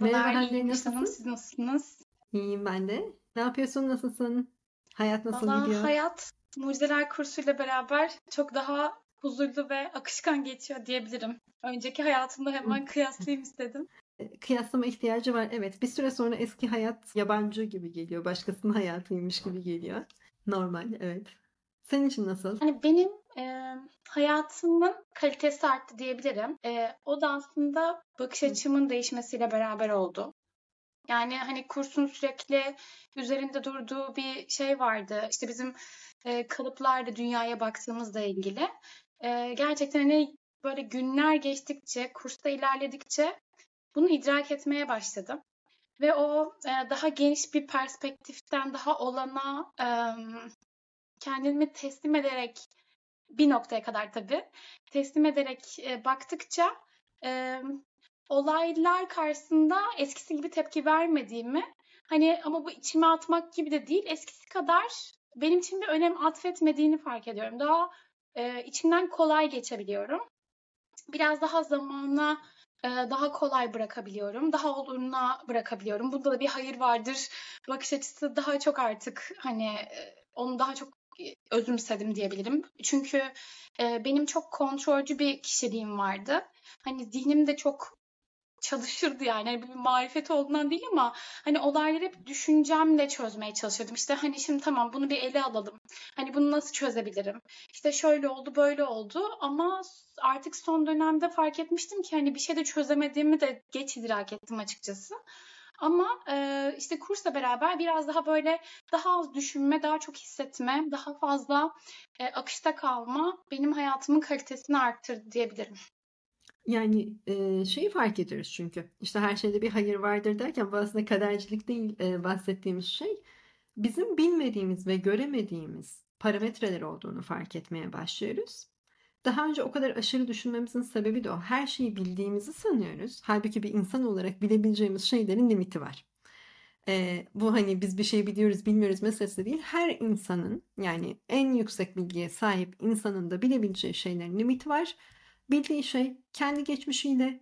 Merhabalar, Merhaba Hanım. nasılsın? Siz nasılsınız? İyiyim ben de. Ne yapıyorsun, nasılsın? Hayat nasıl Valla gidiyor? hayat Mucizeler kursuyla beraber çok daha huzurlu ve akışkan geçiyor diyebilirim. Önceki hayatımla hemen kıyaslayayım istedim. E, Kıyaslama ihtiyacı var. Evet, bir süre sonra eski hayat yabancı gibi geliyor. Başkasının hayatıymış gibi geliyor. Normal, evet. Senin için nasıl? Hani benim e, hayatımın kalitesi arttı diyebilirim. E, o da aslında bakış açımın değişmesiyle beraber oldu. Yani hani kursun sürekli üzerinde durduğu bir şey vardı. İşte bizim e, kalıplarla dünyaya baktığımızla ilgili. E, gerçekten hani böyle günler geçtikçe, kursta ilerledikçe bunu idrak etmeye başladım. Ve o e, daha geniş bir perspektiften, daha olana e, kendimi teslim ederek bir noktaya kadar tabii teslim ederek e, baktıkça e, olaylar karşısında eskisi gibi tepki vermediğimi hani ama bu içime atmak gibi de değil eskisi kadar benim için bir önem atfetmediğini fark ediyorum. Daha e, içimden kolay geçebiliyorum. Biraz daha zamana e, daha kolay bırakabiliyorum. Daha oluruna bırakabiliyorum. Bunda da bir hayır vardır. Bakış açısı daha çok artık hani e, onu daha çok özümsedim diyebilirim. Çünkü e, benim çok kontrolcü bir kişiliğim vardı. Hani zihnim de çok çalışırdı yani. Hani bir marifet olduğundan değil ama hani olayları hep düşüncemle çözmeye çalışırdım. İşte hani şimdi tamam bunu bir ele alalım. Hani bunu nasıl çözebilirim? İşte şöyle oldu, böyle oldu ama artık son dönemde fark etmiştim ki hani bir şey de çözemediğimi de geç idrak ettim açıkçası. Ama e, işte kursla beraber biraz daha böyle daha az düşünme, daha çok hissetme, daha fazla e, akışta kalma benim hayatımın kalitesini arttırdı diyebilirim. Yani e, şeyi fark ediyoruz çünkü. İşte her şeyde bir hayır vardır derken bu aslında kadercilik değil e, bahsettiğimiz şey. Bizim bilmediğimiz ve göremediğimiz parametreler olduğunu fark etmeye başlıyoruz. Daha önce o kadar aşırı düşünmemizin sebebi de o. Her şeyi bildiğimizi sanıyoruz. Halbuki bir insan olarak bilebileceğimiz şeylerin limiti var. Ee, bu hani biz bir şey biliyoruz bilmiyoruz meselesi değil. Her insanın yani en yüksek bilgiye sahip insanın da bilebileceği şeylerin limiti var. Bildiği şey kendi geçmişiyle,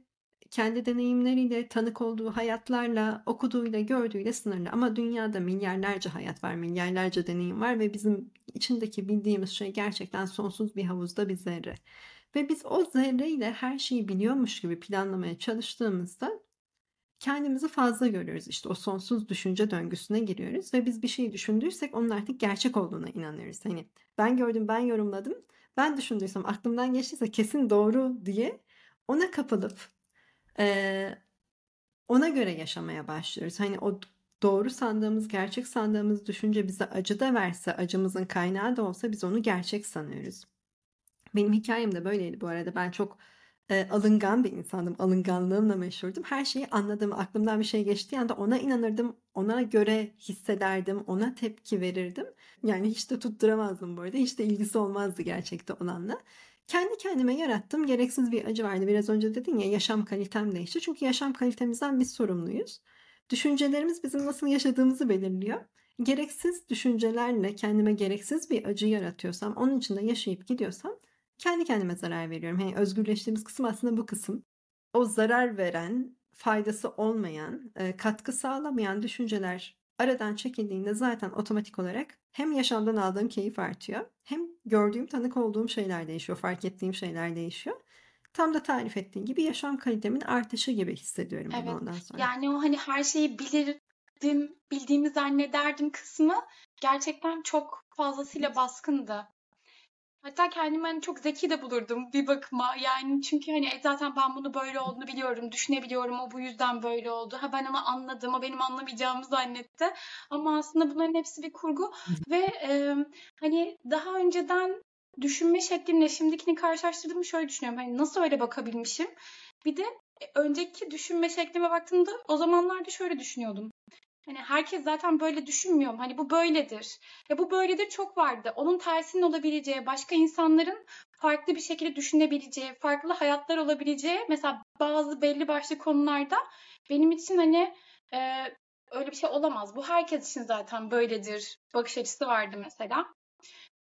kendi deneyimleriyle, tanık olduğu hayatlarla, okuduğuyla, gördüğüyle sınırlı. Ama dünyada milyarlarca hayat var, milyarlarca deneyim var ve bizim içindeki bildiğimiz şey gerçekten sonsuz bir havuzda bir zerre. Ve biz o zerreyle her şeyi biliyormuş gibi planlamaya çalıştığımızda kendimizi fazla görüyoruz. İşte o sonsuz düşünce döngüsüne giriyoruz ve biz bir şey düşündüysek onun artık gerçek olduğuna inanıyoruz. Hani ben gördüm, ben yorumladım. Ben düşündüysem, aklımdan geçtiyse kesin doğru diye ona kapılıp eee, ona göre yaşamaya başlıyoruz. Hani o doğru sandığımız, gerçek sandığımız düşünce bize acı da verse, acımızın kaynağı da olsa biz onu gerçek sanıyoruz. Benim hikayem de böyleydi bu arada. Ben çok e, alıngan bir insandım. Alınganlığımla meşhurdum. Her şeyi anladım. Aklımdan bir şey geçtiği anda ona inanırdım. Ona göre hissederdim. Ona tepki verirdim. Yani hiç de tutturamazdım bu arada. Hiç de ilgisi olmazdı gerçekte olanla. Kendi kendime yarattım. Gereksiz bir acı vardı. Biraz önce dedin ya yaşam kalitem değişti. Çünkü yaşam kalitemizden biz sorumluyuz. Düşüncelerimiz bizim nasıl yaşadığımızı belirliyor. Gereksiz düşüncelerle kendime gereksiz bir acı yaratıyorsam, onun içinde yaşayıp gidiyorsam kendi kendime zarar veriyorum. Hani özgürleştiğimiz kısım aslında bu kısım. O zarar veren, faydası olmayan, e, katkı sağlamayan düşünceler aradan çekildiğinde zaten otomatik olarak hem yaşamdan aldığım keyif artıyor, hem gördüğüm, tanık olduğum şeyler değişiyor, fark ettiğim şeyler değişiyor. Tam da tarif ettiğin gibi yaşam kalitemin artışı gibi hissediyorum bunu Evet. ondan sonra. Yani o hani her şeyi bilirdim, bildiğimi zannederdim kısmı gerçekten çok fazlasıyla baskındı. Hatta kendimi hani çok zeki de bulurdum bir bakıma. Yani çünkü hani e, zaten ben bunu böyle olduğunu biliyorum, düşünebiliyorum. O bu yüzden böyle oldu. Ha ben onu anladım. O benim anlamayacağımı zannetti. Ama aslında bunların hepsi bir kurgu ve e, hani daha önceden düşünme şeklimle şimdikini karşılaştırdığımı şöyle düşünüyorum. Hani nasıl öyle bakabilmişim? Bir de e, önceki düşünme şeklime baktığımda o zamanlarda şöyle düşünüyordum. Hani herkes zaten böyle düşünmüyor. Hani bu böyledir. Ya bu böyledir çok vardı. Onun tersinin olabileceği, başka insanların farklı bir şekilde düşünebileceği, farklı hayatlar olabileceği mesela bazı belli başlı konularda benim için hani e, öyle bir şey olamaz. Bu herkes için zaten böyledir. Bakış açısı vardı mesela.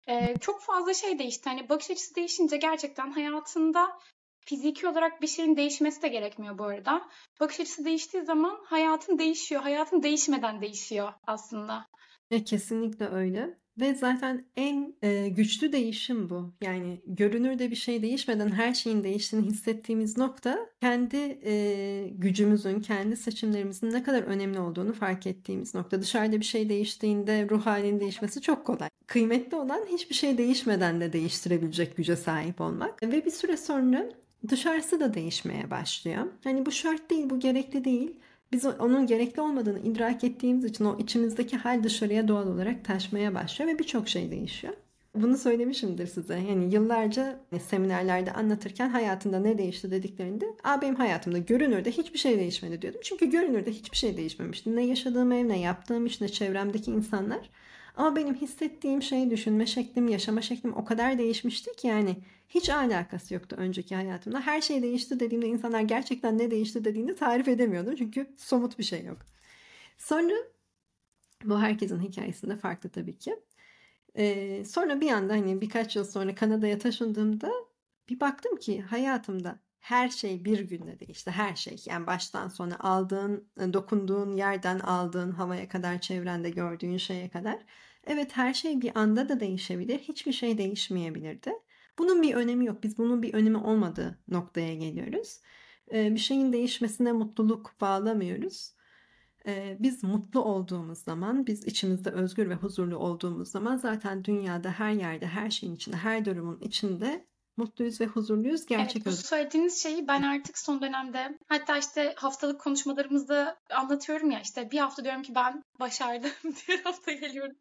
E, çok fazla şey değişti. Hani bakış açısı değişince gerçekten hayatında fiziki olarak bir şeyin değişmesi de gerekmiyor bu arada. Bakış açısı değiştiği zaman hayatın değişiyor. Hayatın değişmeden değişiyor aslında. Ya kesinlikle öyle. Ve zaten en e, güçlü değişim bu. Yani görünürde bir şey değişmeden her şeyin değiştiğini hissettiğimiz nokta kendi e, gücümüzün, kendi seçimlerimizin ne kadar önemli olduğunu fark ettiğimiz nokta. Dışarıda bir şey değiştiğinde ruh halinin değişmesi çok kolay. Kıymetli olan hiçbir şey değişmeden de değiştirebilecek güce sahip olmak. Ve bir süre sonra dışarısı da değişmeye başlıyor. Hani bu şart değil, bu gerekli değil. Biz onun gerekli olmadığını idrak ettiğimiz için o içimizdeki hal dışarıya doğal olarak taşmaya başlıyor ve birçok şey değişiyor. Bunu söylemişimdir size. Yani yıllarca seminerlerde anlatırken hayatında ne değişti dediklerinde Aa benim hayatımda görünürde hiçbir şey değişmedi diyordum. Çünkü görünürde hiçbir şey değişmemişti. Ne yaşadığım ev, ne yaptığım iş, ne çevremdeki insanlar. Ama benim hissettiğim şey, düşünme şeklim, yaşama şeklim o kadar değişmişti ki yani hiç alakası yoktu önceki hayatımda. Her şey değişti dediğimde insanlar gerçekten ne değişti dediğinde tarif edemiyordum. Çünkü somut bir şey yok. Sonra bu herkesin hikayesinde farklı tabii ki. Ee, sonra bir anda hani birkaç yıl sonra Kanada'ya taşındığımda bir baktım ki hayatımda her şey bir günde değişti. Her şey. Yani baştan sona aldığın, dokunduğun yerden aldığın havaya kadar, çevrende gördüğün şeye kadar. Evet her şey bir anda da değişebilir. Hiçbir şey değişmeyebilirdi. Bunun bir önemi yok. Biz bunun bir önemi olmadığı noktaya geliyoruz. Bir şeyin değişmesine mutluluk bağlamıyoruz. Biz mutlu olduğumuz zaman, biz içimizde özgür ve huzurlu olduğumuz zaman zaten dünyada her yerde, her şeyin içinde, her durumun içinde mutluyuz ve huzurluyuz. Gerçek evet, bu söylediğiniz şeyi ben artık son dönemde hatta işte haftalık konuşmalarımızda anlatıyorum ya işte bir hafta diyorum ki ben başardım. Diğer hafta geliyorum.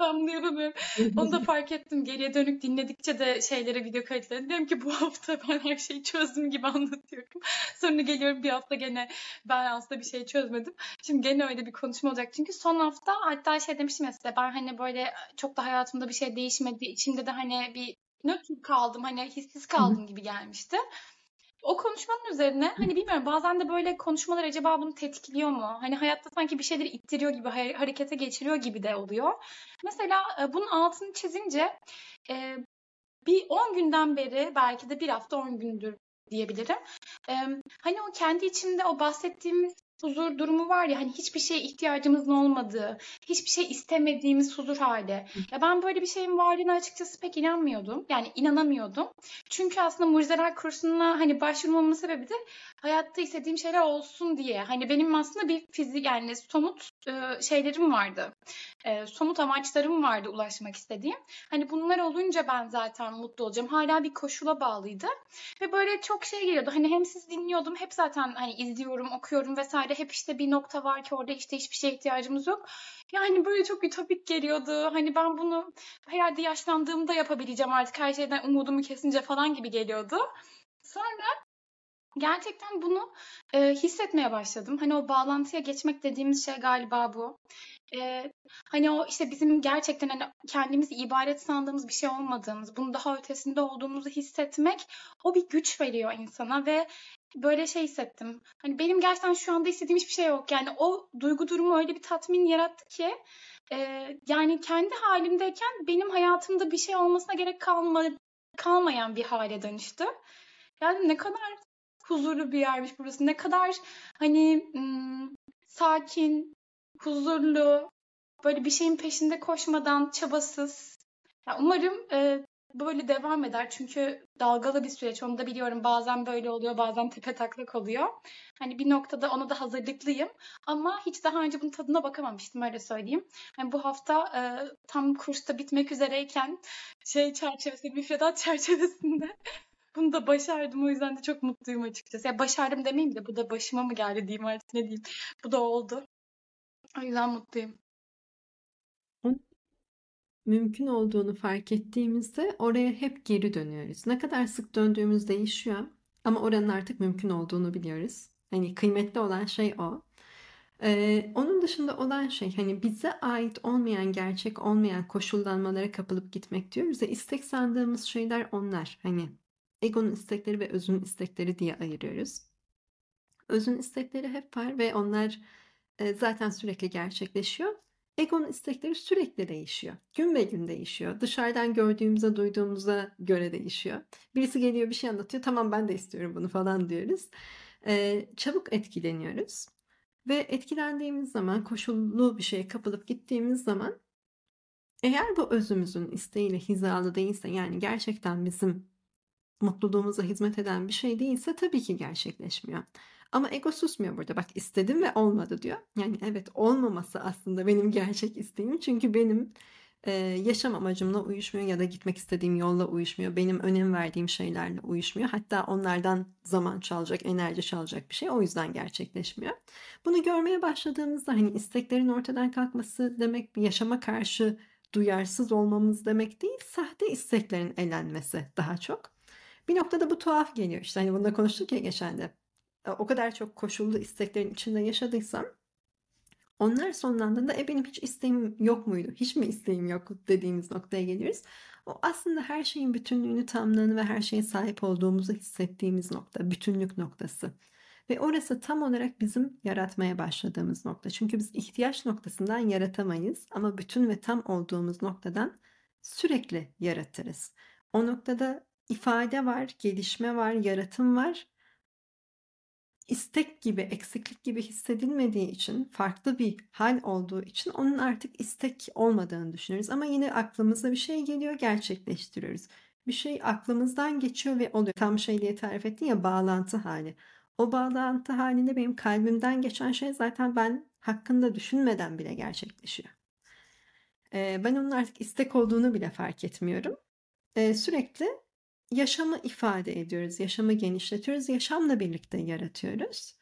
Ben bunu yapamıyorum. Onu da fark ettim. Geriye dönük dinledikçe de şeylere video kayıtlarını diyorum ki bu hafta ben her şeyi çözdüm gibi anlatıyorum. Sonra geliyorum bir hafta gene ben aslında bir şey çözmedim. Şimdi gene öyle bir konuşma olacak. Çünkü son hafta hatta şey demiştim ya size ben hani böyle çok da hayatımda bir şey değişmedi. İçimde de hani bir nötr kaldım hani hissiz kaldım gibi gelmişti. O konuşmanın üzerine hani bilmiyorum bazen de böyle konuşmalar acaba bunu tetikliyor mu? Hani hayatta sanki bir şeyleri ittiriyor gibi, harekete geçiriyor gibi de oluyor. Mesela e, bunun altını çizince e, bir 10 günden beri belki de bir hafta 10 gündür diyebilirim. E, hani o kendi içinde o bahsettiğimiz huzur durumu var ya hani hiçbir şeye ihtiyacımızın olmadığı, hiçbir şey istemediğimiz huzur hali. Ya ben böyle bir şeyin varlığına açıkçası pek inanmıyordum. Yani inanamıyordum. Çünkü aslında mucizeler kursuna hani başvurmamın sebebi de hayatta istediğim şeyler olsun diye. Hani benim aslında bir fizik yani somut e, şeylerim vardı. E, somut amaçlarım vardı ulaşmak istediğim. Hani bunlar olunca ben zaten mutlu olacağım. Hala bir koşula bağlıydı. Ve böyle çok şey geliyordu. Hani hem siz dinliyordum, hep zaten hani izliyorum, okuyorum vesaire. Hep işte bir nokta var ki orada işte hiçbir şeye ihtiyacımız yok. Yani böyle çok ütopik geliyordu. Hani ben bunu herhalde yaşlandığımda yapabileceğim artık her şeyden umudumu kesince falan gibi geliyordu. Sonra gerçekten bunu e, hissetmeye başladım. Hani o bağlantıya geçmek dediğimiz şey galiba bu. E, hani o işte bizim gerçekten hani kendimizi ibaret sandığımız bir şey olmadığımız, bunun daha ötesinde olduğumuzu hissetmek o bir güç veriyor insana ve böyle şey hissettim. Hani benim gerçekten şu anda istediğim hiçbir şey yok. Yani o duygu durumu öyle bir tatmin yarattı ki e, yani kendi halimdeyken benim hayatımda bir şey olmasına gerek kalma, kalmayan bir hale dönüştü. Yani ne kadar huzurlu bir yermiş burası. Ne kadar hani ım, sakin, huzurlu, böyle bir şeyin peşinde koşmadan çabasız. Yani umarım e, böyle devam eder. Çünkü dalgalı bir süreç. Onu da biliyorum. Bazen böyle oluyor, bazen tepe taklak oluyor. Hani bir noktada ona da hazırlıklıyım. Ama hiç daha önce bunun tadına bakamamıştım öyle söyleyeyim. Yani bu hafta e, tam kursta bitmek üzereyken şey çerçevesinde, müfredat çerçevesinde bunu da başardım. O yüzden de çok mutluyum açıkçası. Ya başardım demeyeyim de bu da başıma mı geldi diyeyim artık ne diyeyim. Bu da oldu. O yüzden mutluyum. Mümkün olduğunu fark ettiğimizde oraya hep geri dönüyoruz. Ne kadar sık döndüğümüz değişiyor ama oranın artık mümkün olduğunu biliyoruz. Hani kıymetli olan şey o. Ee, onun dışında olan şey hani bize ait olmayan, gerçek olmayan koşullanmalara kapılıp gitmek diyoruz ya istek sandığımız şeyler onlar. Hani egonun istekleri ve özün istekleri diye ayırıyoruz. Özün istekleri hep var ve onlar e, zaten sürekli gerçekleşiyor. Egonun istekleri sürekli değişiyor. Gün be gün değişiyor. Dışarıdan gördüğümüze, duyduğumuza göre değişiyor. Birisi geliyor bir şey anlatıyor. Tamam ben de istiyorum bunu falan diyoruz. Ee, çabuk etkileniyoruz. Ve etkilendiğimiz zaman, koşullu bir şeye kapılıp gittiğimiz zaman eğer bu özümüzün isteğiyle hizalı değilse yani gerçekten bizim mutluluğumuza hizmet eden bir şey değilse tabii ki gerçekleşmiyor. Ama ego susmuyor burada. Bak istedim ve olmadı diyor. Yani evet olmaması aslında benim gerçek isteğim. Çünkü benim e, yaşam amacımla uyuşmuyor ya da gitmek istediğim yolla uyuşmuyor. Benim önem verdiğim şeylerle uyuşmuyor. Hatta onlardan zaman çalacak, enerji çalacak bir şey. O yüzden gerçekleşmiyor. Bunu görmeye başladığımızda hani isteklerin ortadan kalkması demek yaşama karşı duyarsız olmamız demek değil. Sahte isteklerin elenmesi daha çok. Bir noktada bu tuhaf geliyor. İşte hani bunda konuştuk ya geçen de. E, o kadar çok koşullu isteklerin içinde yaşadıysam onlar sonlandığında e benim hiç isteğim yok muydu? Hiç mi isteğim yok dediğimiz noktaya geliyoruz. O aslında her şeyin bütünlüğünü, tamlığını ve her şeye sahip olduğumuzu hissettiğimiz nokta, bütünlük noktası. Ve orası tam olarak bizim yaratmaya başladığımız nokta. Çünkü biz ihtiyaç noktasından yaratamayız ama bütün ve tam olduğumuz noktadan sürekli yaratırız. O noktada ifade var, gelişme var, yaratım var istek gibi, eksiklik gibi hissedilmediği için, farklı bir hal olduğu için onun artık istek olmadığını düşünürüz. Ama yine aklımıza bir şey geliyor, gerçekleştiriyoruz. Bir şey aklımızdan geçiyor ve oluyor. Tam şey diye tarif ettin ya bağlantı hali. O bağlantı halinde benim kalbimden geçen şey zaten ben hakkında düşünmeden bile gerçekleşiyor. Ee, ben onun artık istek olduğunu bile fark etmiyorum. Ee, sürekli yaşamı ifade ediyoruz, yaşamı genişletiyoruz, yaşamla birlikte yaratıyoruz.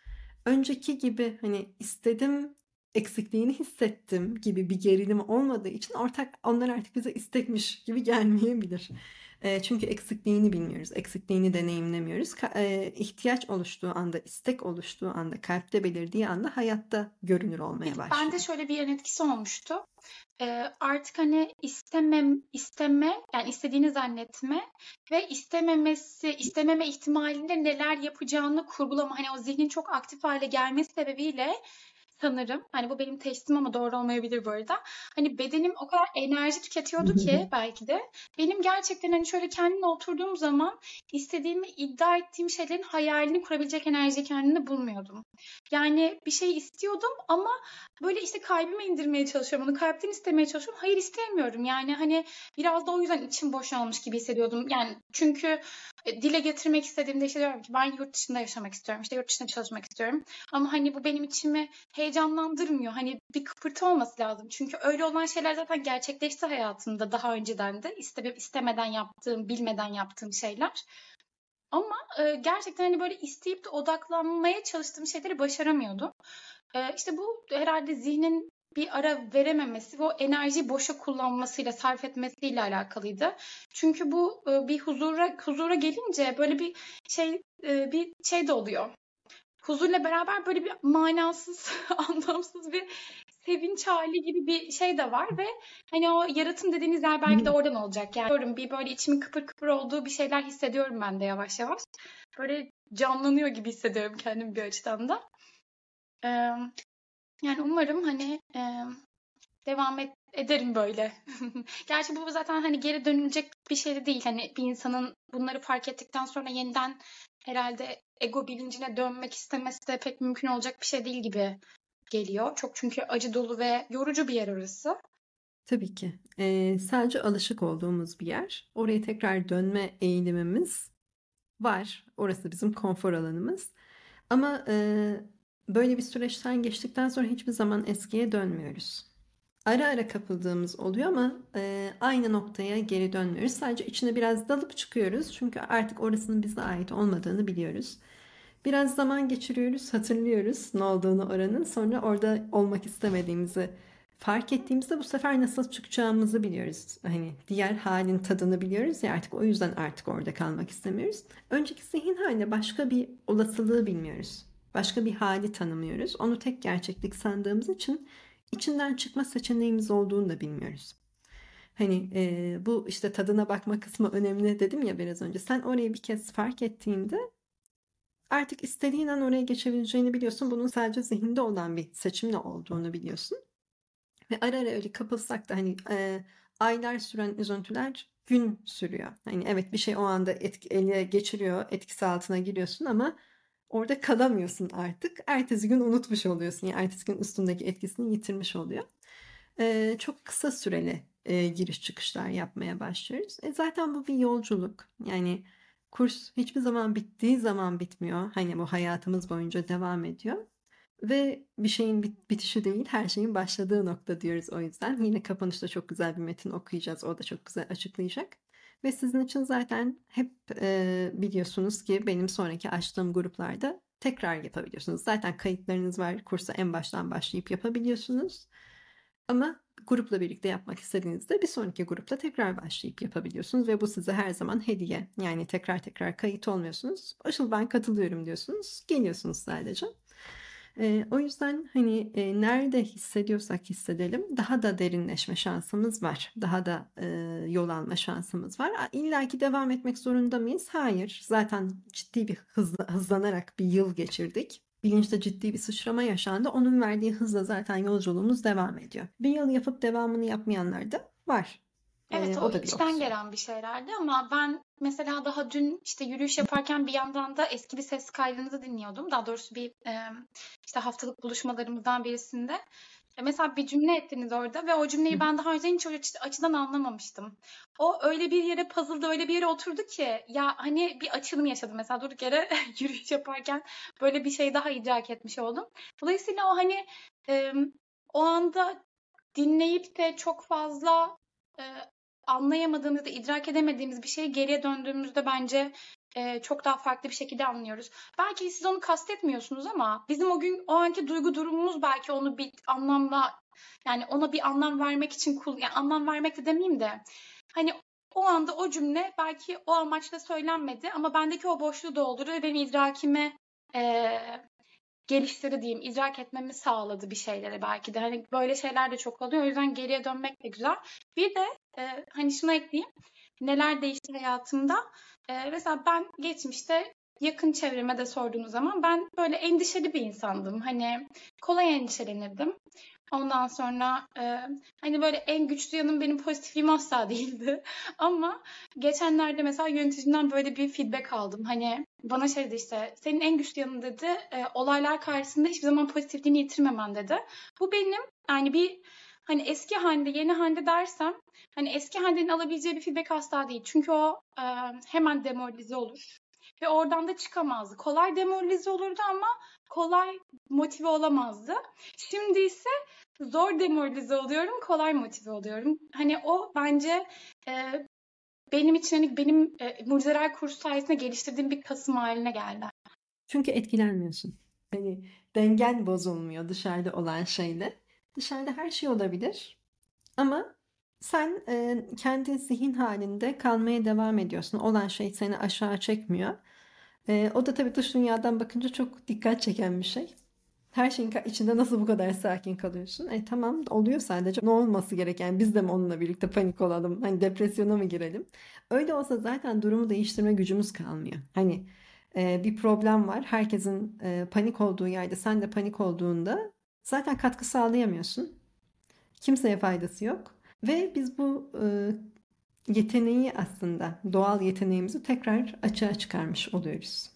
Önceki gibi hani istedim, eksikliğini hissettim gibi bir gerilim olmadığı için ortak onlar artık bize istekmiş gibi gelmeyebilir. E, çünkü eksikliğini bilmiyoruz, eksikliğini deneyimlemiyoruz. Ka- e, ihtiyaç oluştuğu anda, istek oluştuğu anda, kalpte belirdiği anda hayatta görünür olmaya başlıyor. Ben de şöyle bir yan etkisi olmuştu. E, artık hani istemem, isteme, yani istediğini zannetme ve istememesi, istememe ihtimalinde neler yapacağını kurgulama. Hani o zihnin çok aktif hale gelmesi sebebiyle sanırım. Hani bu benim teşhisim ama doğru olmayabilir bu arada. Hani bedenim o kadar enerji tüketiyordu ki belki de. Benim gerçekten hani şöyle kendimle oturduğum zaman istediğimi iddia ettiğim şeylerin hayalini kurabilecek enerjiyi kendimde bulmuyordum. Yani bir şey istiyordum ama böyle işte kalbime indirmeye çalışıyorum. Onu kalpten istemeye çalışıyorum. Hayır istemiyorum. Yani hani biraz da o yüzden içim boşalmış gibi hissediyordum. Yani çünkü e, dile getirmek istediğimde işte diyorum ki ben yurt dışında yaşamak istiyorum. İşte yurt dışında çalışmak istiyorum. Ama hani bu benim içimi heyecanlandırmıyor. Hani bir kıpırtı olması lazım. Çünkü öyle olan şeyler zaten gerçekleşti hayatımda daha önceden de. İste, istemeden yaptığım, bilmeden yaptığım şeyler. Ama e, gerçekten hani böyle isteyip de odaklanmaya çalıştığım şeyleri başaramıyordum. E, işte bu herhalde zihnin bir ara verememesi ve o enerjiyi boşa kullanmasıyla, sarf etmesiyle alakalıydı. Çünkü bu e, bir huzura huzura gelince böyle bir şey e, bir şey de oluyor. Huzurla beraber böyle bir manasız, anlamsız bir sevinç hali gibi bir şey de var ve hani o yaratım dediğiniz yer belki de oradan olacak. Yani bir böyle içimin kıpır kıpır olduğu bir şeyler hissediyorum ben de yavaş yavaş. Böyle canlanıyor gibi hissediyorum kendim bir açıdan da. Ee, yani umarım hani e, devam et, ederim böyle. Gerçi bu zaten hani geri dönülecek bir şey de değil. Hani bir insanın bunları fark ettikten sonra yeniden herhalde ego bilincine dönmek istemesi de pek mümkün olacak bir şey değil gibi geliyor. Çok çünkü acı dolu ve yorucu bir yer orası. Tabii ki. Ee, sadece alışık olduğumuz bir yer. Oraya tekrar dönme eğilimimiz var. Orası bizim konfor alanımız. Ama e, böyle bir süreçten geçtikten sonra hiçbir zaman eskiye dönmüyoruz. Ara ara kapıldığımız oluyor ama e, aynı noktaya geri dönmüyoruz. Sadece içine biraz dalıp çıkıyoruz. Çünkü artık orasının bize ait olmadığını biliyoruz. Biraz zaman geçiriyoruz, hatırlıyoruz ne olduğunu oranın. Sonra orada olmak istemediğimizi fark ettiğimizde bu sefer nasıl çıkacağımızı biliyoruz. Hani diğer halin tadını biliyoruz ya artık o yüzden artık orada kalmak istemiyoruz. Önceki zihin haline başka bir olasılığı bilmiyoruz. Başka bir hali tanımıyoruz. Onu tek gerçeklik sandığımız için içinden çıkma seçeneğimiz olduğunu da bilmiyoruz. Hani e, bu işte tadına bakma kısmı önemli dedim ya biraz önce. Sen orayı bir kez fark ettiğinde artık istediğin an oraya geçebileceğini biliyorsun. Bunun sadece zihinde olan bir seçimle olduğunu biliyorsun. Ve ara ara öyle kapılsak da hani e, aylar süren üzüntüler gün sürüyor. Hani evet bir şey o anda etki, ele geçiriyor, etkisi altına giriyorsun ama orada kalamıyorsun artık. Ertesi gün unutmuş oluyorsun. Yani ertesi gün üstündeki etkisini yitirmiş oluyor. E, çok kısa süreli e, giriş çıkışlar yapmaya başlıyoruz. E, zaten bu bir yolculuk. Yani kurs hiçbir zaman bittiği zaman bitmiyor. Hani bu hayatımız boyunca devam ediyor. Ve bir şeyin bit- bitişi değil, her şeyin başladığı nokta diyoruz o yüzden. Yine kapanışta çok güzel bir metin okuyacağız. O da çok güzel açıklayacak. Ve sizin için zaten hep e, biliyorsunuz ki benim sonraki açtığım gruplarda tekrar yapabiliyorsunuz. Zaten kayıtlarınız var. Kursa en baştan başlayıp yapabiliyorsunuz. Ama grupla birlikte yapmak istediğinizde bir sonraki grupta tekrar başlayıp yapabiliyorsunuz ve bu size her zaman hediye. Yani tekrar tekrar kayıt olmuyorsunuz. Asıl ben katılıyorum diyorsunuz. Geliyorsunuz sadece. E, o yüzden hani e, nerede hissediyorsak hissedelim daha da derinleşme şansımız var. Daha da e, yol alma şansımız var. İlla ki devam etmek zorunda mıyız? Hayır. Zaten ciddi bir hızla, hızlanarak bir yıl geçirdik bilinçte ciddi bir sıçrama yaşandı. Onun verdiği hızla zaten yolculuğumuz devam ediyor. Bir yıl yapıp devamını yapmayanlar da var. Evet ee, o, o da bir içten gelen bir şeylerdi ama ben mesela daha dün işte yürüyüş yaparken bir yandan da eski bir ses kaydınızı dinliyordum. Daha doğrusu bir e, işte haftalık buluşmalarımızdan birisinde. E mesela bir cümle ettiniz orada ve o cümleyi ben daha önce hiç o açıdan anlamamıştım. O öyle bir yere puzzle'da öyle bir yere oturdu ki ya hani bir açılım yaşadım mesela durduk yere yürüyüş yaparken böyle bir şey daha idrak etmiş oldum. Dolayısıyla o hani e, o anda dinleyip de çok fazla e, anlayamadığımızda, idrak edemediğimiz bir şeyi geriye döndüğümüzde bence e, çok daha farklı bir şekilde anlıyoruz. Belki siz onu kastetmiyorsunuz ama bizim o gün o anki duygu durumumuz belki onu bir anlamla yani ona bir anlam vermek için kul yani anlam vermek de demeyeyim de hani o anda o cümle belki o amaçla söylenmedi ama bendeki o boşluğu doldurdu ve benim idrakime e, geliştirdi diyeyim, idrak etmemi sağladı bir şeylere belki de. Hani böyle şeyler de çok oluyor. O yüzden geriye dönmek de güzel. Bir de e, hani şunu ekleyeyim. Neler değişti hayatımda? E, mesela ben geçmişte yakın çevreme de sorduğunuz zaman ben böyle endişeli bir insandım. Hani kolay endişelenirdim. Ondan sonra e, hani böyle en güçlü yanım benim pozitifliğim asla değildi. Ama geçenlerde mesela yöneticimden böyle bir feedback aldım. Hani bana şey dedi işte senin en güçlü yanın dedi e, olaylar karşısında hiçbir zaman pozitifliğini yitirmemen dedi. Bu benim yani bir hani eski halde yeni halde dersem hani eski haldenin alabileceği bir feedback asla değil. Çünkü o e, hemen demoralize olur. Ve oradan da çıkamazdı. Kolay demoralize olurdu ama kolay motive olamazdı. Şimdi ise zor demoralize oluyorum, kolay motive oluyorum. Hani o bence e, benim için hani benim e, mucizeler kursu sayesinde geliştirdiğim bir kasım haline geldi. Çünkü etkilenmiyorsun. Hani dengen bozulmuyor dışarıda olan şeyle. Dışarıda her şey olabilir. Ama sen e, kendi zihin halinde kalmaya devam ediyorsun. Olan şey seni aşağı çekmiyor. E, o da tabii dış dünyadan bakınca çok dikkat çeken bir şey. Her şeyin içinde nasıl bu kadar sakin kalıyorsun? E tamam oluyor sadece. Ne olması gereken biz de mi onunla birlikte panik olalım? Hani depresyona mı girelim? Öyle olsa zaten durumu değiştirme gücümüz kalmıyor. Hani e, bir problem var. Herkesin e, panik olduğu yerde sen de panik olduğunda zaten katkı sağlayamıyorsun. Kimseye faydası yok. Ve biz bu e, yeteneği aslında doğal yeteneğimizi tekrar açığa çıkarmış oluyoruz.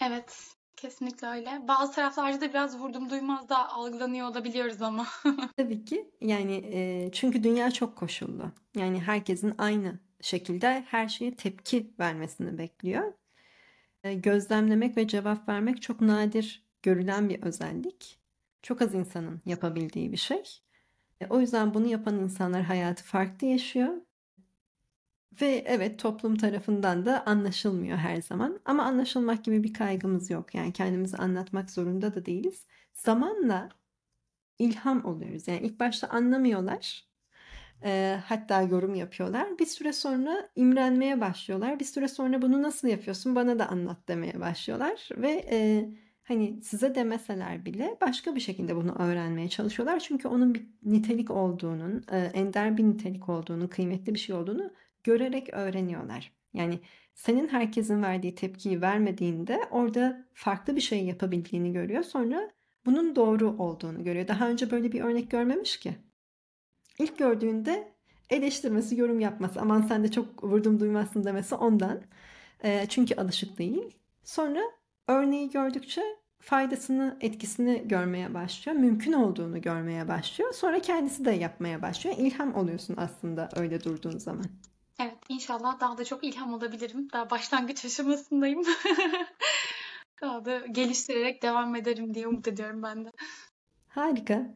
Evet, kesinlikle öyle. Bazı taraflarda da biraz vurdum duymaz da algılanıyor olabiliyoruz ama. Tabii ki. Yani e, çünkü dünya çok koşullu. Yani herkesin aynı şekilde her şeye tepki vermesini bekliyor. E, gözlemlemek ve cevap vermek çok nadir görülen bir özellik. Çok az insanın yapabildiği bir şey. E, o yüzden bunu yapan insanlar hayatı farklı yaşıyor ve evet toplum tarafından da anlaşılmıyor her zaman. Ama anlaşılmak gibi bir kaygımız yok. Yani kendimizi anlatmak zorunda da değiliz. Zamanla ilham oluyoruz. Yani ilk başta anlamıyorlar. E, hatta yorum yapıyorlar. Bir süre sonra imrenmeye başlıyorlar. Bir süre sonra bunu nasıl yapıyorsun bana da anlat demeye başlıyorlar. Ve e, hani size demeseler bile başka bir şekilde bunu öğrenmeye çalışıyorlar. Çünkü onun bir nitelik olduğunun, e, ender bir nitelik olduğunu, kıymetli bir şey olduğunu görerek öğreniyorlar. Yani senin herkesin verdiği tepkiyi vermediğinde orada farklı bir şey yapabildiğini görüyor. Sonra bunun doğru olduğunu görüyor. Daha önce böyle bir örnek görmemiş ki. İlk gördüğünde eleştirmesi, yorum yapması, aman sen de çok vurdum duymazsın demesi ondan. E, çünkü alışık değil. Sonra örneği gördükçe faydasını, etkisini görmeye başlıyor. Mümkün olduğunu görmeye başlıyor. Sonra kendisi de yapmaya başlıyor. İlham oluyorsun aslında öyle durduğun zaman. Evet, inşallah daha da çok ilham olabilirim. Daha başlangıç aşamasındayım. daha da geliştirerek devam ederim diye umut ediyorum ben de. Harika.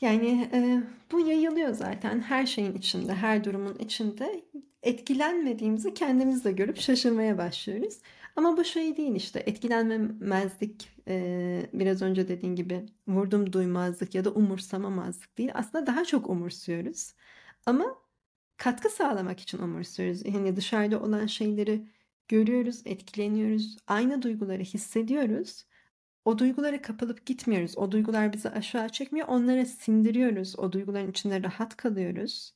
Yani e, bu yayılıyor zaten her şeyin içinde, her durumun içinde. Etkilenmediğimizi kendimiz de görüp şaşırmaya başlıyoruz. Ama bu şey değil işte etkilenmemezlik e, biraz önce dediğin gibi vurdum duymazlık ya da umursamamazlık değil. Aslında daha çok umursuyoruz. Ama katkı sağlamak için umursuyoruz. Yani dışarıda olan şeyleri görüyoruz, etkileniyoruz, aynı duyguları hissediyoruz. O duygulara kapılıp gitmiyoruz. O duygular bizi aşağı çekmiyor. Onları sindiriyoruz. O duyguların içinde rahat kalıyoruz.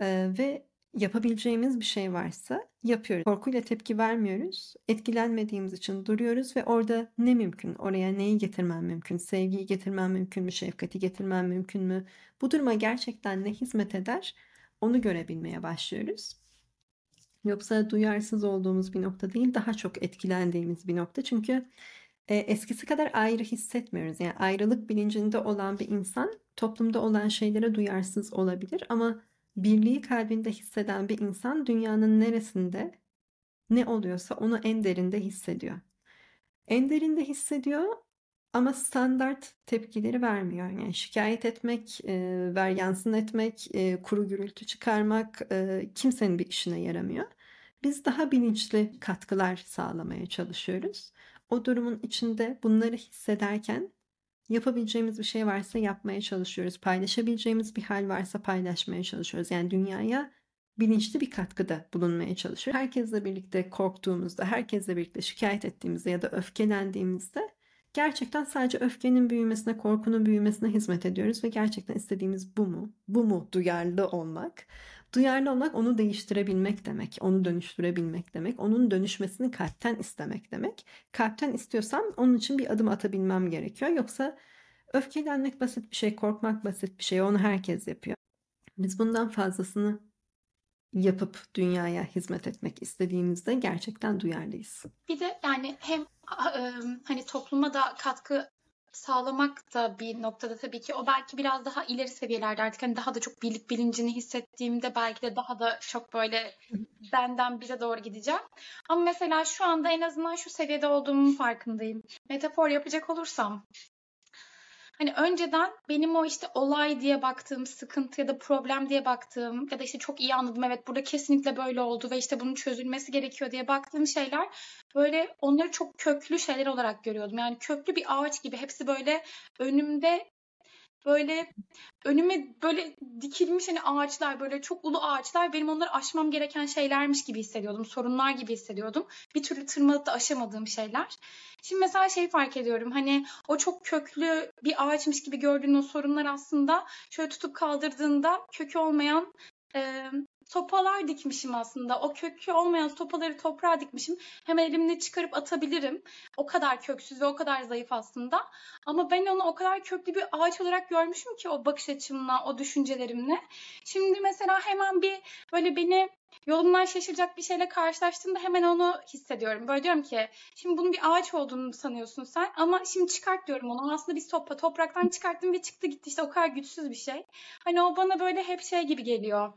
Ee, ve yapabileceğimiz bir şey varsa yapıyoruz. Korkuyla tepki vermiyoruz. Etkilenmediğimiz için duruyoruz ve orada ne mümkün? Oraya neyi getirmem mümkün? Sevgiyi getirmem mümkün mü? Şefkati getirmem mümkün mü? Bu duruma gerçekten ne hizmet eder? Onu görebilmeye başlıyoruz. Yoksa duyarsız olduğumuz bir nokta değil, daha çok etkilendiğimiz bir nokta. Çünkü e, eskisi kadar ayrı hissetmiyoruz. Yani ayrılık bilincinde olan bir insan toplumda olan şeylere duyarsız olabilir ama birliği kalbinde hisseden bir insan dünyanın neresinde ne oluyorsa onu en derinde hissediyor. En derinde hissediyor ama standart tepkileri vermiyor. Yani şikayet etmek, e, veryansın etmek, e, kuru gürültü çıkarmak e, kimsenin bir işine yaramıyor. Biz daha bilinçli katkılar sağlamaya çalışıyoruz. O durumun içinde bunları hissederken yapabileceğimiz bir şey varsa yapmaya çalışıyoruz. Paylaşabileceğimiz bir hal varsa paylaşmaya çalışıyoruz. Yani dünyaya bilinçli bir katkıda bulunmaya çalışıyoruz. Herkesle birlikte korktuğumuzda, herkesle birlikte şikayet ettiğimizde ya da öfkelendiğimizde gerçekten sadece öfkenin büyümesine, korkunun büyümesine hizmet ediyoruz ve gerçekten istediğimiz bu mu? Bu mu duyarlı olmak? Duyarlı olmak onu değiştirebilmek demek, onu dönüştürebilmek demek, onun dönüşmesini kalpten istemek demek. Kalpten istiyorsam onun için bir adım atabilmem gerekiyor. Yoksa öfkelenmek basit bir şey, korkmak basit bir şey. Onu herkes yapıyor. Biz bundan fazlasını yapıp dünyaya hizmet etmek istediğimizde gerçekten duyarlıyız. Bir de yani hem hani topluma da katkı sağlamak da bir noktada tabii ki o belki biraz daha ileri seviyelerde artık hani daha da çok birlik bilincini hissettiğimde belki de daha da çok böyle benden bize doğru gideceğim. Ama mesela şu anda en azından şu seviyede olduğumun farkındayım. Metafor yapacak olursam Hani önceden benim o işte olay diye baktığım, sıkıntı ya da problem diye baktığım ya da işte çok iyi anladım evet burada kesinlikle böyle oldu ve işte bunun çözülmesi gerekiyor diye baktığım şeyler böyle onları çok köklü şeyler olarak görüyordum. Yani köklü bir ağaç gibi hepsi böyle önümde böyle önüme böyle dikilmiş hani ağaçlar böyle çok ulu ağaçlar benim onları aşmam gereken şeylermiş gibi hissediyordum. Sorunlar gibi hissediyordum. Bir türlü tırmanıp da aşamadığım şeyler. Şimdi mesela şey fark ediyorum hani o çok köklü bir ağaçmış gibi gördüğün o sorunlar aslında şöyle tutup kaldırdığında kökü olmayan e, sopalar dikmişim aslında. O kökü olmayan sopaları toprağa dikmişim. Hemen elimle çıkarıp atabilirim. O kadar köksüz ve o kadar zayıf aslında. Ama ben onu o kadar köklü bir ağaç olarak görmüşüm ki o bakış açımla, o düşüncelerimle. Şimdi mesela hemen bir böyle beni yolumdan şaşıracak bir şeyle karşılaştığımda hemen onu hissediyorum. Böyle diyorum ki şimdi bunun bir ağaç olduğunu sanıyorsun sen ama şimdi çıkart diyorum onu. Aslında bir sopa topraktan çıkarttım ve çıktı gitti işte o kadar güçsüz bir şey. Hani o bana böyle hep şey gibi geliyor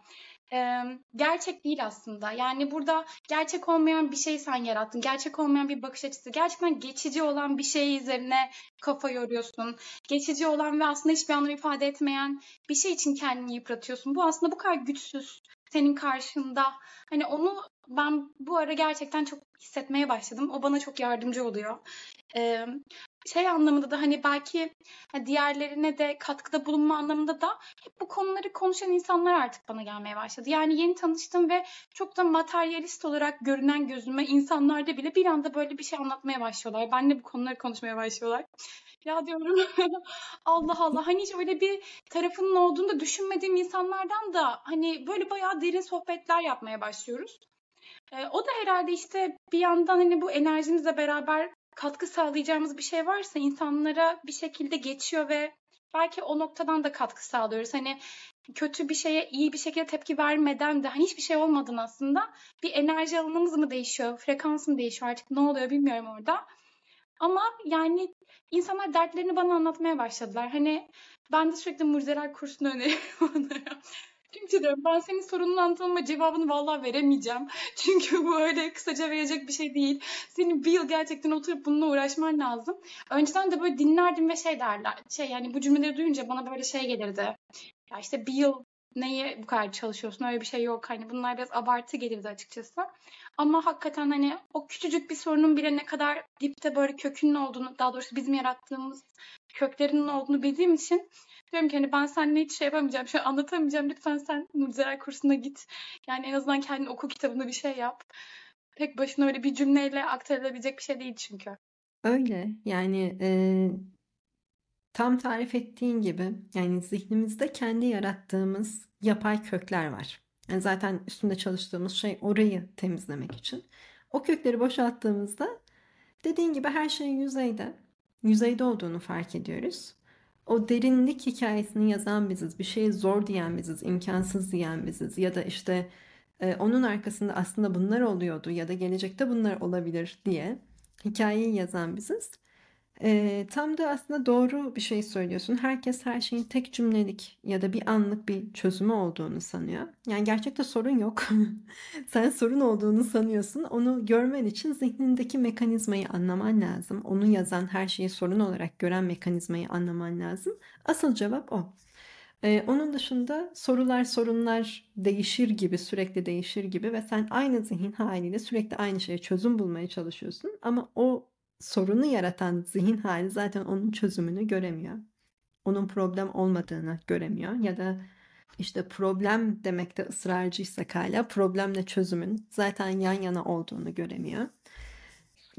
e, gerçek değil aslında. Yani burada gerçek olmayan bir şey sen yarattın. Gerçek olmayan bir bakış açısı. Gerçekten geçici olan bir şey üzerine kafa yoruyorsun. Geçici olan ve aslında hiçbir anlam ifade etmeyen bir şey için kendini yıpratıyorsun. Bu aslında bu kadar güçsüz senin karşında. Hani onu ben bu ara gerçekten çok hissetmeye başladım. O bana çok yardımcı oluyor. Ee, şey anlamında da hani belki diğerlerine de katkıda bulunma anlamında da hep bu konuları konuşan insanlar artık bana gelmeye başladı. Yani yeni tanıştım ve çok da materyalist olarak görünen gözüme insanlarda bile bir anda böyle bir şey anlatmaya başlıyorlar. Benle bu konuları konuşmaya başlıyorlar. Ya diyorum Allah Allah hani hiç öyle bir tarafının olduğunu da düşünmediğim insanlardan da hani böyle bayağı derin sohbetler yapmaya başlıyoruz. Ee, o da herhalde işte bir yandan hani bu enerjimizle beraber katkı sağlayacağımız bir şey varsa insanlara bir şekilde geçiyor ve belki o noktadan da katkı sağlıyoruz. Hani kötü bir şeye iyi bir şekilde tepki vermeden de hani hiçbir şey olmadan aslında bir enerji alanımız mı değişiyor, frekans mı değişiyor artık ne oluyor bilmiyorum orada. Ama yani insanlar dertlerini bana anlatmaya başladılar. Hani ben de sürekli mucizeler kursunu öneriyorum onlara. Çünkü diyorum ben senin sorununu anlatamama cevabını vallahi veremeyeceğim. Çünkü bu öyle kısaca verecek bir şey değil. Senin bir yıl gerçekten oturup bununla uğraşman lazım. Önceden de böyle dinlerdim ve şey derler. Şey yani bu cümleleri duyunca bana böyle şey gelirdi. Ya işte bir yıl neye bu kadar çalışıyorsun öyle bir şey yok. Hani bunlar biraz abartı gelirdi açıkçası. Ama hakikaten hani o küçücük bir sorunun bile ne kadar dipte böyle kökünün olduğunu daha doğrusu bizim yarattığımız köklerinin olduğunu bildiğim için diyorum ki hani ben seninle hiç şey yapamayacağım, an anlatamayacağım. Lütfen sen mucizeler kursuna git. Yani en azından kendin oku kitabında bir şey yap. Tek başına öyle bir cümleyle aktarılabilecek bir şey değil çünkü. Öyle yani e, tam tarif ettiğin gibi yani zihnimizde kendi yarattığımız yapay kökler var. Yani zaten üstünde çalıştığımız şey orayı temizlemek için. O kökleri boşalttığımızda dediğin gibi her şey yüzeyde. Yüzeyde olduğunu fark ediyoruz. O derinlik hikayesini yazan biziz. Bir şeyi zor diyen biziz, imkansız diyen biziz. Ya da işte e, onun arkasında aslında bunlar oluyordu ya da gelecekte bunlar olabilir diye hikayeyi yazan biziz. E, tam da aslında doğru bir şey söylüyorsun. Herkes her şeyin tek cümlelik ya da bir anlık bir çözümü olduğunu sanıyor. Yani gerçekte sorun yok. Sen sorun olduğunu sanıyorsun. Onu görmen için zihnindeki mekanizmayı anlaman lazım. Onu yazan her şeyi sorun olarak gören mekanizmayı anlaman lazım. Asıl cevap o. Ee, onun dışında sorular sorunlar değişir gibi sürekli değişir gibi ve sen aynı zihin haliyle sürekli aynı şeye çözüm bulmaya çalışıyorsun ama o sorunu yaratan zihin hali zaten onun çözümünü göremiyor. Onun problem olmadığını göremiyor ya da işte problem demekte ısrarcıysak hala problemle çözümün zaten yan yana olduğunu göremiyor.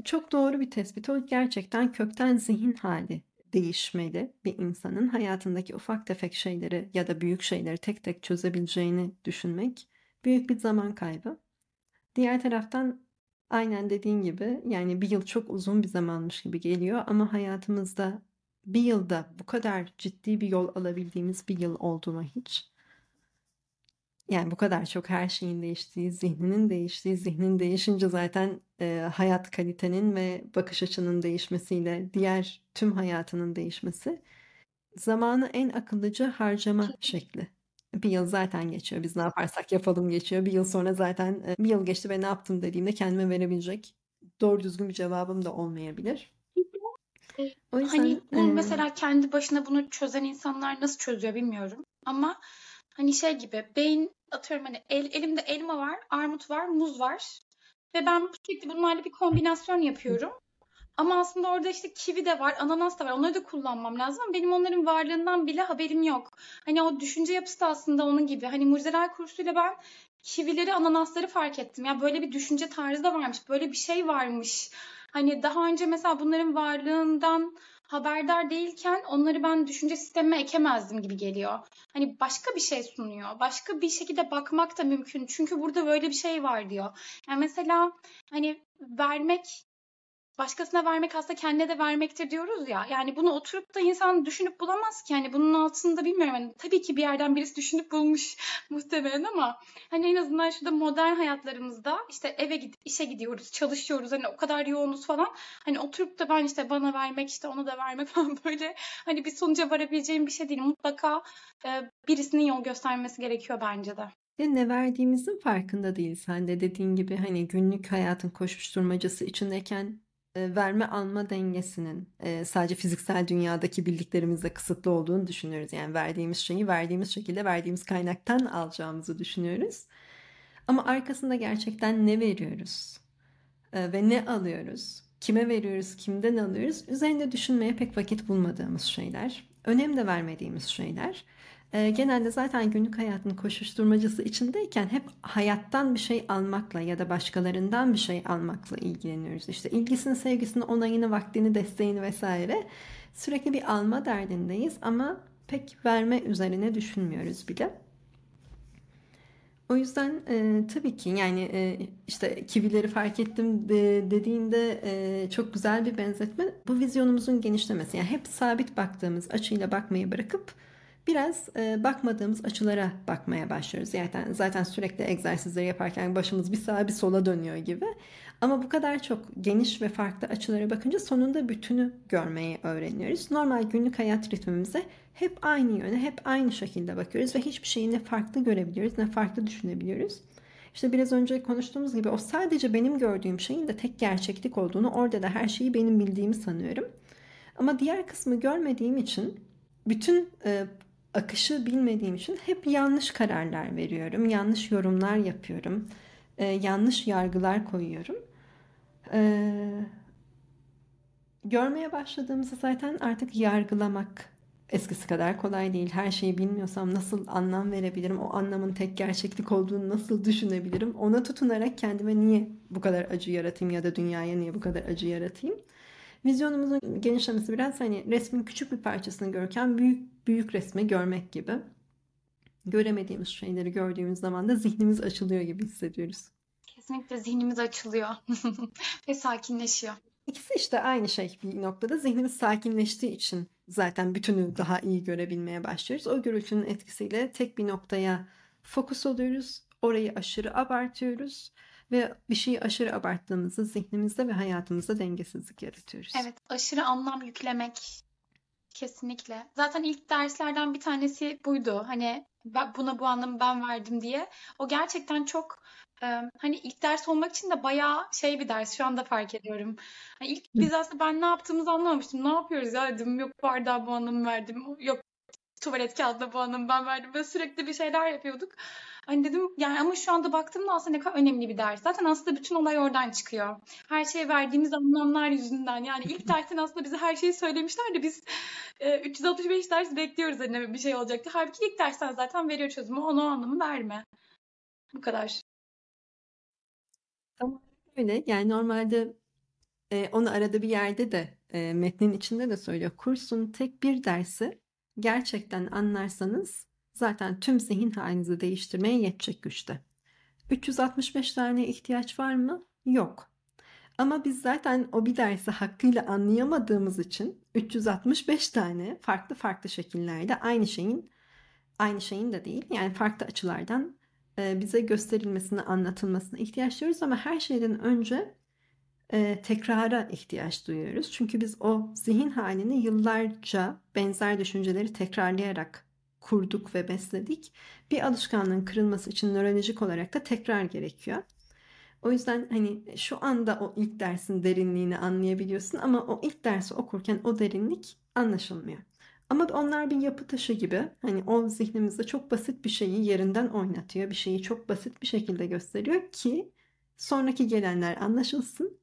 Çok doğru bir tespit. O gerçekten kökten zihin hali değişmeli bir insanın hayatındaki ufak tefek şeyleri ya da büyük şeyleri tek tek çözebileceğini düşünmek büyük bir zaman kaybı. Diğer taraftan aynen dediğin gibi yani bir yıl çok uzun bir zamanmış gibi geliyor ama hayatımızda bir yılda bu kadar ciddi bir yol alabildiğimiz bir yıl oldu mu hiç? Yani bu kadar çok her şeyin değiştiği, zihninin değiştiği, zihnin değişince zaten e, hayat kalitenin ve bakış açının değişmesiyle diğer tüm hayatının değişmesi zamanı en akıllıca harcama şekli. Bir yıl zaten geçiyor. Biz ne yaparsak yapalım geçiyor. Bir yıl sonra zaten e, bir yıl geçti ve ne yaptım dediğimde kendime verebilecek doğru düzgün bir cevabım da olmayabilir. O yüzden, hani bu e... mesela kendi başına bunu çözen insanlar nasıl çözüyor bilmiyorum. Ama hani şey gibi beyin atıyorum hani el, elimde elma var, armut var, muz var. Ve ben sürekli bunlarla bir kombinasyon yapıyorum. Ama aslında orada işte kivi de var, ananas da var. Onları da kullanmam lazım ama benim onların varlığından bile haberim yok. Hani o düşünce yapısı da aslında onun gibi. Hani mucizeler kursuyla ben kivileri, ananasları fark ettim. Ya böyle bir düşünce tarzı da varmış. Böyle bir şey varmış. Hani daha önce mesela bunların varlığından haberdar değilken onları ben düşünce sistemime ekemezdim gibi geliyor. Hani başka bir şey sunuyor. Başka bir şekilde bakmak da mümkün. Çünkü burada böyle bir şey var diyor. Yani mesela hani vermek başkasına vermek aslında kendine de vermektir diyoruz ya. Yani bunu oturup da insan düşünüp bulamaz ki. Yani bunun altında bilmiyorum. Yani tabii ki bir yerden birisi düşünüp bulmuş muhtemelen ama hani en azından şurada modern hayatlarımızda işte eve gidip işe gidiyoruz, çalışıyoruz. Hani o kadar yoğunuz falan. Hani oturup da ben işte bana vermek işte ona da vermek falan böyle hani bir sonuca varabileceğim bir şey değil. Mutlaka e, birisinin yol göstermesi gerekiyor bence de. Ve ne verdiğimizin farkında değil sen de dediğin gibi hani günlük hayatın koşuşturmacası içindeyken verme alma dengesinin sadece fiziksel dünyadaki bildiklerimizle kısıtlı olduğunu düşünüyoruz. Yani verdiğimiz şeyi verdiğimiz şekilde verdiğimiz kaynaktan alacağımızı düşünüyoruz. Ama arkasında gerçekten ne veriyoruz ve ne alıyoruz? Kime veriyoruz, kimden alıyoruz? Üzerinde düşünmeye pek vakit bulmadığımız şeyler, önem de vermediğimiz şeyler e, genelde zaten günlük hayatın koşuşturmacısı içindeyken hep hayattan bir şey almakla ya da başkalarından bir şey almakla ilgileniyoruz. İşte ilgisini, sevgisini, onayını, vaktini, desteğini vesaire sürekli bir alma derdindeyiz ama pek verme üzerine düşünmüyoruz bile. O yüzden e, tabii ki yani e, işte kivileri fark ettim de, dediğinde e, çok güzel bir benzetme. Bu vizyonumuzun genişlemesi. Yani hep sabit baktığımız açıyla bakmayı bırakıp biraz e, bakmadığımız açılara bakmaya başlıyoruz. Zaten zaten sürekli egzersizleri yaparken başımız bir sağa bir sola dönüyor gibi. Ama bu kadar çok geniş ve farklı açılara bakınca sonunda bütünü görmeyi öğreniyoruz. Normal günlük hayat ritmimize hep aynı yöne, hep aynı şekilde bakıyoruz ve hiçbir şeyi ne farklı görebiliyoruz ne farklı düşünebiliyoruz. İşte biraz önce konuştuğumuz gibi o sadece benim gördüğüm şeyin de tek gerçeklik olduğunu, orada da her şeyi benim bildiğimi sanıyorum. Ama diğer kısmı görmediğim için, bütün e, akışı bilmediğim için hep yanlış kararlar veriyorum, yanlış yorumlar yapıyorum, e, yanlış yargılar koyuyorum. E, görmeye başladığımızda zaten artık yargılamak eskisi kadar kolay değil. Her şeyi bilmiyorsam nasıl anlam verebilirim? O anlamın tek gerçeklik olduğunu nasıl düşünebilirim? Ona tutunarak kendime niye bu kadar acı yaratayım ya da dünyaya niye bu kadar acı yaratayım? Vizyonumuzun genişlemesi biraz hani resmin küçük bir parçasını görürken büyük büyük resmi görmek gibi. Göremediğimiz şeyleri gördüğümüz zaman da zihnimiz açılıyor gibi hissediyoruz. Kesinlikle zihnimiz açılıyor ve sakinleşiyor. İkisi işte aynı şey bir noktada. Zihnimiz sakinleştiği için zaten bütünü daha iyi görebilmeye başlıyoruz. O gürültünün etkisiyle tek bir noktaya fokus oluyoruz. Orayı aşırı abartıyoruz ve bir şeyi aşırı abarttığımızda zihnimizde ve hayatımızda dengesizlik yaratıyoruz. Evet, aşırı anlam yüklemek kesinlikle. Zaten ilk derslerden bir tanesi buydu. Hani buna bu anlamı ben verdim diye. O gerçekten çok hani ilk ders olmak için de bayağı şey bir ders şu anda fark ediyorum. Hani ilk biz aslında ben ne yaptığımızı anlamamıştım. Ne yapıyoruz ya dedim. Yok bardağa bu anlamı verdim. Yok tuvalet kağıdına bu anlamı ben verdim. Böyle sürekli bir şeyler yapıyorduk. Hani dedim yani ama şu anda baktığımda aslında ne kadar önemli bir ders. Zaten aslında bütün olay oradan çıkıyor. Her şeye verdiğimiz anlamlar yüzünden. Yani ilk dersten aslında bize her şeyi söylemişler de biz e, 365 ders bekliyoruz hani bir şey olacaktı. Halbuki ilk dersten zaten veriyor çözümü. Ona o anlamı verme. Bu kadar. Tam öyle. Yani normalde e, onu arada bir yerde de e, metnin içinde de söylüyor. Kursun tek bir dersi gerçekten anlarsanız zaten tüm zihin halinizi değiştirmeye yetecek güçte. 365 tane ihtiyaç var mı? Yok. Ama biz zaten o bir dersi hakkıyla anlayamadığımız için 365 tane farklı farklı şekillerde aynı şeyin aynı şeyin de değil yani farklı açılardan bize gösterilmesine, anlatılmasına ihtiyaç duyuyoruz ama her şeyden önce e, tekrara ihtiyaç duyuyoruz. Çünkü biz o zihin halini yıllarca benzer düşünceleri tekrarlayarak kurduk ve besledik. Bir alışkanlığın kırılması için nörolojik olarak da tekrar gerekiyor. O yüzden hani şu anda o ilk dersin derinliğini anlayabiliyorsun ama o ilk dersi okurken o derinlik anlaşılmıyor. Ama onlar bir yapı taşı gibi hani o zihnimizde çok basit bir şeyi yerinden oynatıyor. Bir şeyi çok basit bir şekilde gösteriyor ki sonraki gelenler anlaşılsın.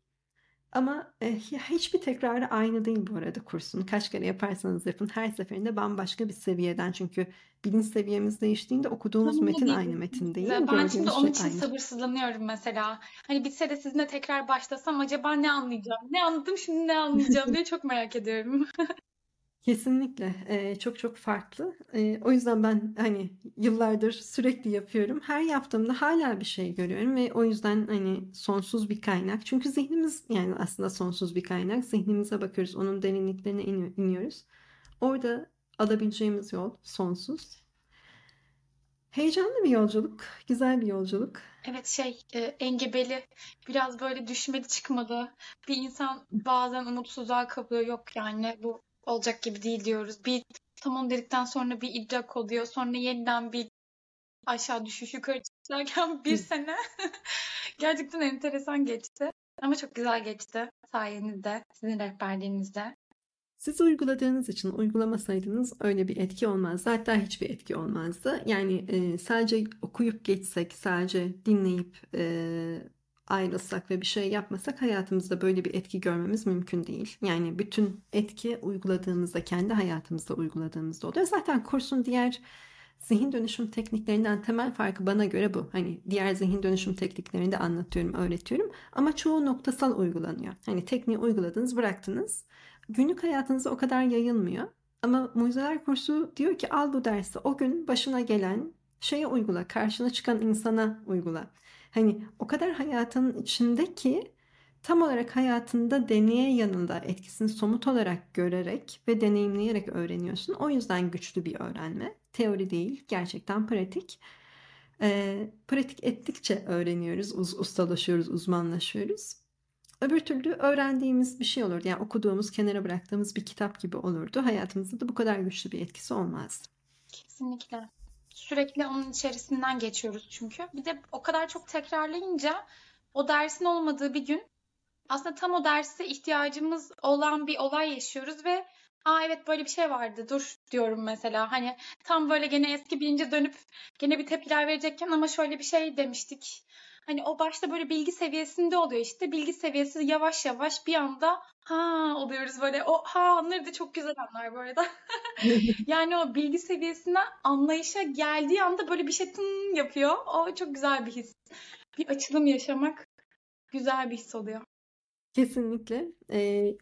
Ama e, hiçbir tekrarı aynı değil bu arada kursun. Kaç kere yaparsanız yapın her seferinde bambaşka bir seviyeden. Çünkü bilinç seviyemiz değiştiğinde okuduğumuz Anladım. metin aynı metin değil. Ben Gördüğümüz şimdi onun şey için aynı. sabırsızlanıyorum mesela. Hani bitse de sizinle tekrar başlasam acaba ne anlayacağım? Ne anladım şimdi ne anlayacağım diye çok merak ediyorum. Kesinlikle ee, çok çok farklı. Ee, o yüzden ben hani yıllardır sürekli yapıyorum. Her yaptığımda hala bir şey görüyorum ve o yüzden hani sonsuz bir kaynak. Çünkü zihnimiz yani aslında sonsuz bir kaynak. Zihnimize bakıyoruz, onun derinliklerine iniyoruz. Orada alabileceğimiz yol sonsuz. Heyecanlı bir yolculuk, güzel bir yolculuk. Evet şey e, engebeli biraz böyle düşmedi çıkmadı. Bir insan bazen umutsuzluğa kapılıyor. Yok yani bu olacak gibi değil diyoruz. Bir tamam dedikten sonra bir idrak oluyor. Sonra yeniden bir aşağı düşüş yukarı çıkarken bir sene gerçekten enteresan geçti. Ama çok güzel geçti sayenizde, sizin rehberliğinizde. Siz uyguladığınız için uygulamasaydınız öyle bir etki olmaz. Zaten hiçbir etki olmazdı. Yani e, sadece okuyup geçsek, sadece dinleyip e, ayrılsak ve bir şey yapmasak hayatımızda böyle bir etki görmemiz mümkün değil. Yani bütün etki uyguladığımızda, kendi hayatımızda uyguladığımızda oluyor. Zaten kursun diğer zihin dönüşüm tekniklerinden temel farkı bana göre bu. Hani diğer zihin dönüşüm tekniklerini de anlatıyorum, öğretiyorum. Ama çoğu noktasal uygulanıyor. Hani tekniği uyguladınız, bıraktınız. Günlük hayatınıza o kadar yayılmıyor. Ama mucizeler kursu diyor ki al bu dersi o gün başına gelen şeye uygula, karşına çıkan insana uygula. Hani o kadar hayatın içinde ki tam olarak hayatında deneye yanında etkisini somut olarak görerek ve deneyimleyerek öğreniyorsun. O yüzden güçlü bir öğrenme. Teori değil, gerçekten pratik. E, pratik ettikçe öğreniyoruz, uz, ustalaşıyoruz, uzmanlaşıyoruz. Öbür türlü öğrendiğimiz bir şey olurdu. Yani okuduğumuz, kenara bıraktığımız bir kitap gibi olurdu. Hayatımızda da bu kadar güçlü bir etkisi olmazdı. Kesinlikle. Sürekli onun içerisinden geçiyoruz çünkü. Bir de o kadar çok tekrarlayınca o dersin olmadığı bir gün aslında tam o derse ihtiyacımız olan bir olay yaşıyoruz ve Aa evet böyle bir şey vardı. Dur diyorum mesela. Hani tam böyle gene eski bilince dönüp gene bir tepkiler verecekken ama şöyle bir şey demiştik. Hani o başta böyle bilgi seviyesinde oluyor işte. Bilgi seviyesi yavaş yavaş bir anda ha oluyoruz böyle. O ha anları da çok güzel anlar bu arada. yani o bilgi seviyesine anlayışa geldiği anda böyle bir şey tın yapıyor. O çok güzel bir his. Bir açılım yaşamak güzel bir his oluyor. Kesinlikle. Ee,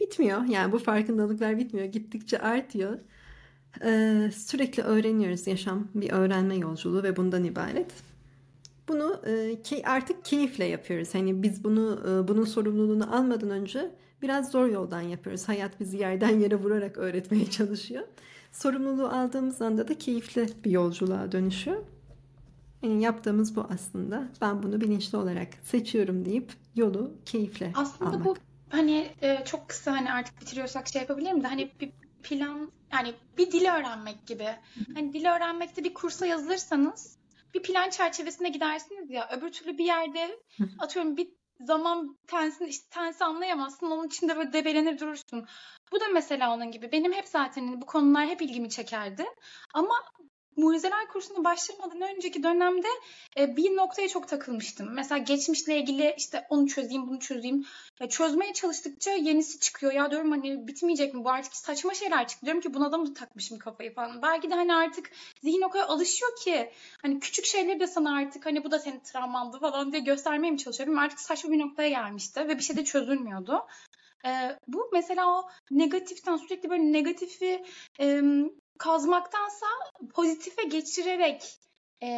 bitmiyor. Yani bu farkındalıklar bitmiyor. Gittikçe artıyor. Ee, sürekli öğreniyoruz. Yaşam bir öğrenme yolculuğu ve bundan ibaret. Bunu e, artık keyifle yapıyoruz. Hani biz bunu e, bunun sorumluluğunu almadan önce biraz zor yoldan yapıyoruz. Hayat bizi yerden yere vurarak öğretmeye çalışıyor. Sorumluluğu aldığımız anda da keyifli bir yolculuğa dönüşüyor. Yani yaptığımız bu aslında. Ben bunu bilinçli olarak seçiyorum deyip yolu keyifle Aslında almak. bu hani e, çok kısa hani artık bitiriyorsak şey yapabilirim de hani bir plan yani bir dil öğrenmek gibi. Hani dil öğrenmekte bir kursa yazılırsanız bir plan çerçevesinde gidersiniz ya. Öbür türlü bir yerde atıyorum bir zaman tensini işte tensi anlayamazsın. Onun içinde böyle debelenir durursun. Bu da mesela onun gibi. Benim hep zaten bu konular hep ilgimi çekerdi. Ama mucizeler kursuna başlamadan önceki dönemde e, bir noktaya çok takılmıştım. Mesela geçmişle ilgili işte onu çözeyim, bunu çözeyim. Ya çözmeye çalıştıkça yenisi çıkıyor. Ya diyorum hani bitmeyecek mi? Bu artık saçma şeyler çıktı. Diyorum ki buna da mı takmışım kafayı falan. Belki de hani artık zihin o kadar alışıyor ki hani küçük şeyleri de sana artık hani bu da senin travmandı falan diye göstermeye mi çalışıyorum? Artık saçma bir noktaya gelmişti ve bir şey de çözülmüyordu. Ee, bu mesela o negatiften sürekli böyle negatifi e, kazmaktansa pozitife geçirerek e,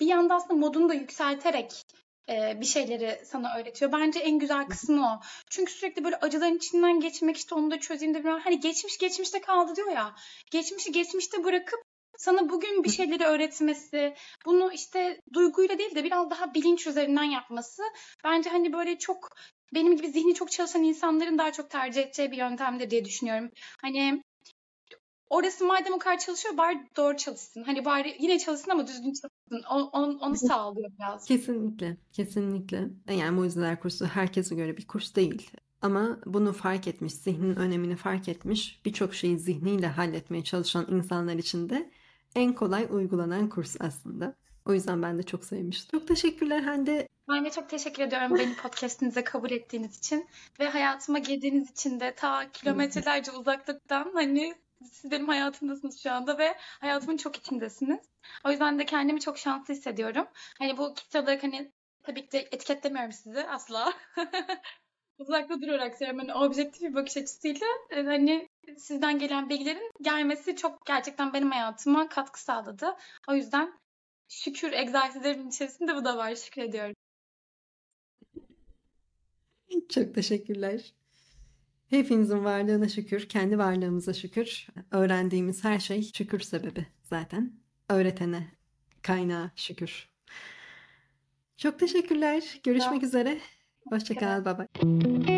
bir yandan aslında modunu da yükselterek e, bir şeyleri sana öğretiyor. Bence en güzel kısmı o. Çünkü sürekli böyle acıların içinden geçmek işte onu da çözeyim de hani geçmiş geçmişte kaldı diyor ya. Geçmişi geçmişte bırakıp sana bugün bir şeyleri öğretmesi, bunu işte duyguyla değil de biraz daha bilinç üzerinden yapması bence hani böyle çok benim gibi zihni çok çalışan insanların daha çok tercih edeceği bir yöntemdir diye düşünüyorum. Hani orası madem o kadar çalışıyor bari doğru çalışsın. Hani bari yine çalışsın ama düzgün çalışsın. Onu, onu, onu sağlıyor biraz. Kesinlikle, kesinlikle. Yani mucizeler kursu herkese göre bir kurs değil. Ama bunu fark etmiş, zihnin önemini fark etmiş, birçok şeyi zihniyle halletmeye çalışan insanlar için de en kolay uygulanan kurs aslında. O yüzden ben de çok sevmiştim. Çok teşekkürler Hande. Ben de çok teşekkür ediyorum beni podcastinize kabul ettiğiniz için ve hayatıma girdiğiniz için de ta kilometrelerce uzaklıktan hani siz benim hayatımdasınız şu anda ve hayatımın çok içindesiniz. O yüzden de kendimi çok şanslı hissediyorum. Hani bu kişi olarak hani tabii ki de etiketlemiyorum sizi asla. Uzakta durarak söylüyorum. Hani objektif bir bakış açısıyla e, hani sizden gelen bilgilerin gelmesi çok gerçekten benim hayatıma katkı sağladı. O yüzden şükür egzersizlerimin içerisinde bu da var. Şükür ediyorum. Çok teşekkürler. Hepinizin varlığına şükür, kendi varlığımıza şükür. Öğrendiğimiz her şey şükür sebebi zaten. Öğretene, kaynağı şükür. Çok teşekkürler. Görüşmek üzere. Hoşçakal. Bye bye.